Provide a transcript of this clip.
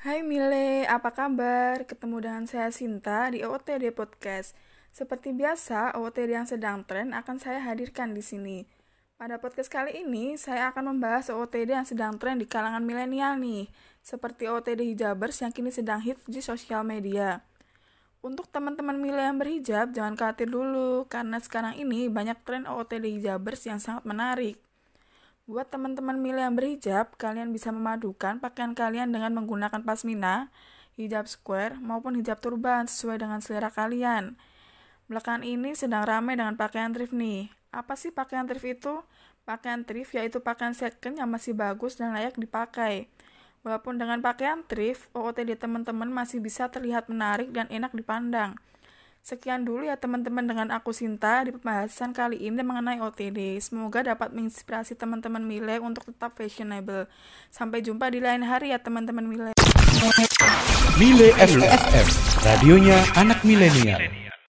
Hai Mile, apa kabar? Ketemu dengan saya Sinta di OOTD Podcast. Seperti biasa, OOTD yang sedang tren akan saya hadirkan di sini. Pada podcast kali ini, saya akan membahas OOTD yang sedang tren di kalangan milenial nih, seperti OOTD hijabers yang kini sedang hits di sosial media. Untuk teman-teman Mile yang berhijab, jangan khawatir dulu, karena sekarang ini banyak tren OOTD hijabers yang sangat menarik. Buat teman-teman Mile yang berhijab, kalian bisa memadukan pakaian kalian dengan menggunakan pasmina, hijab square, maupun hijab turban sesuai dengan selera kalian. Belakangan ini sedang ramai dengan pakaian thrift nih. Apa sih pakaian thrift itu? Pakaian thrift yaitu pakaian second yang masih bagus dan layak dipakai. Walaupun dengan pakaian thrift, OOTD teman-teman masih bisa terlihat menarik dan enak dipandang. Sekian dulu ya teman-teman dengan aku Sinta di pembahasan kali ini mengenai OTD. Semoga dapat menginspirasi teman-teman Mile untuk tetap fashionable. Sampai jumpa di lain hari ya teman-teman Mile. Mile FM, radionya anak milenial.